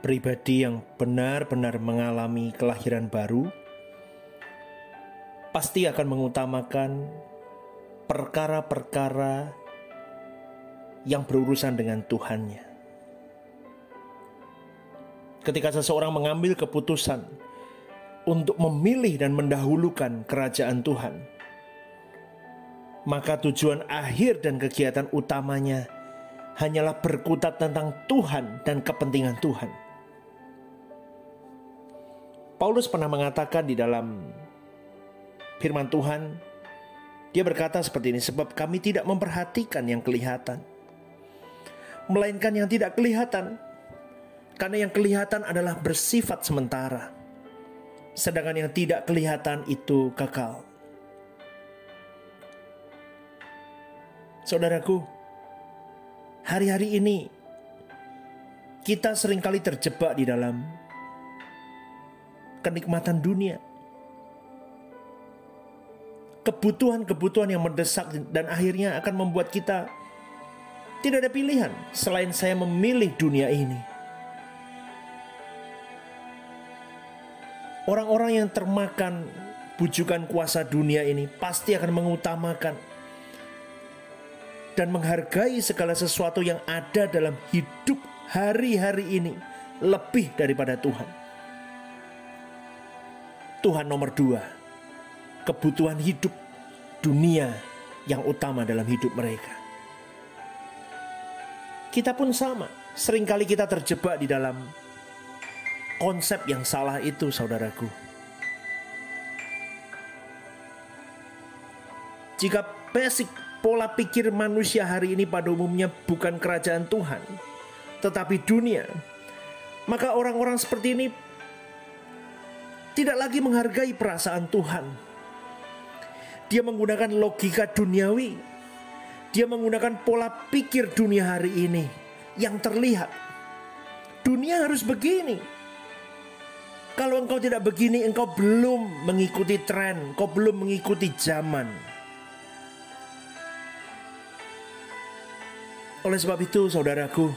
pribadi yang benar-benar mengalami kelahiran baru pasti akan mengutamakan perkara-perkara yang berurusan dengan Tuhannya. Ketika seseorang mengambil keputusan untuk memilih dan mendahulukan kerajaan Tuhan, maka tujuan akhir dan kegiatan utamanya hanyalah berkutat tentang Tuhan dan kepentingan Tuhan. Paulus pernah mengatakan di dalam firman Tuhan, dia berkata seperti ini, sebab kami tidak memperhatikan yang kelihatan, melainkan yang tidak kelihatan. Karena yang kelihatan adalah bersifat sementara, sedangkan yang tidak kelihatan itu kekal. Saudaraku, hari-hari ini kita sering kali terjebak di dalam kenikmatan dunia. Kebutuhan-kebutuhan yang mendesak dan akhirnya akan membuat kita tidak ada pilihan selain saya memilih dunia ini. Orang-orang yang termakan bujukan kuasa dunia ini pasti akan mengutamakan dan menghargai segala sesuatu yang ada dalam hidup hari-hari ini lebih daripada Tuhan. Tuhan nomor dua, kebutuhan hidup dunia yang utama dalam hidup mereka. Kita pun sama, sering kali kita terjebak di dalam konsep yang salah itu, saudaraku. Jika basic pola pikir manusia hari ini pada umumnya bukan kerajaan Tuhan, tetapi dunia, maka orang-orang seperti ini tidak lagi menghargai perasaan Tuhan. Dia menggunakan logika duniawi, dia menggunakan pola pikir dunia hari ini yang terlihat. Dunia harus begini, kalau engkau tidak begini, engkau belum mengikuti tren, engkau belum mengikuti zaman. Oleh sebab itu, saudaraku,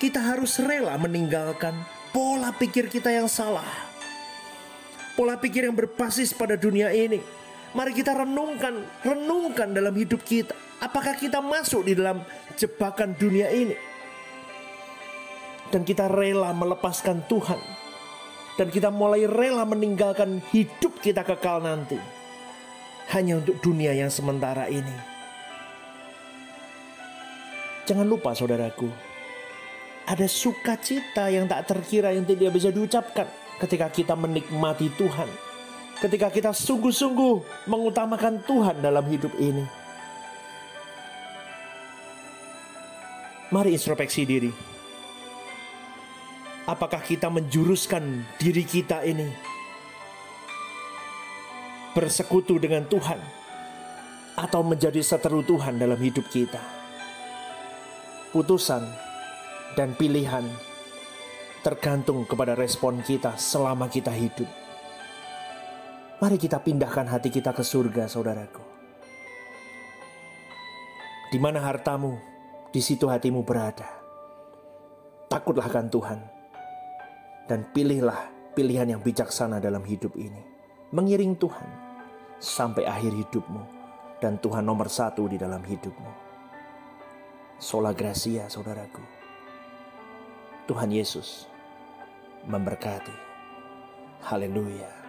kita harus rela meninggalkan pola pikir kita yang salah. Pola pikir yang berbasis pada dunia ini. Mari kita renungkan, renungkan dalam hidup kita. Apakah kita masuk di dalam jebakan dunia ini? Dan kita rela melepaskan Tuhan dan kita mulai rela meninggalkan hidup kita kekal nanti hanya untuk dunia yang sementara ini. Jangan lupa saudaraku, ada sukacita yang tak terkira yang tidak bisa diucapkan ketika kita menikmati Tuhan. Ketika kita sungguh-sungguh mengutamakan Tuhan dalam hidup ini. Mari introspeksi diri apakah kita menjuruskan diri kita ini bersekutu dengan Tuhan atau menjadi seteru Tuhan dalam hidup kita. Putusan dan pilihan tergantung kepada respon kita selama kita hidup. Mari kita pindahkan hati kita ke surga, saudaraku. Di mana hartamu, di situ hatimu berada. Takutlah akan Tuhan dan pilihlah pilihan yang bijaksana dalam hidup ini. Mengiring Tuhan sampai akhir hidupmu dan Tuhan nomor satu di dalam hidupmu. Sola Gracia saudaraku. Tuhan Yesus memberkati. Haleluya.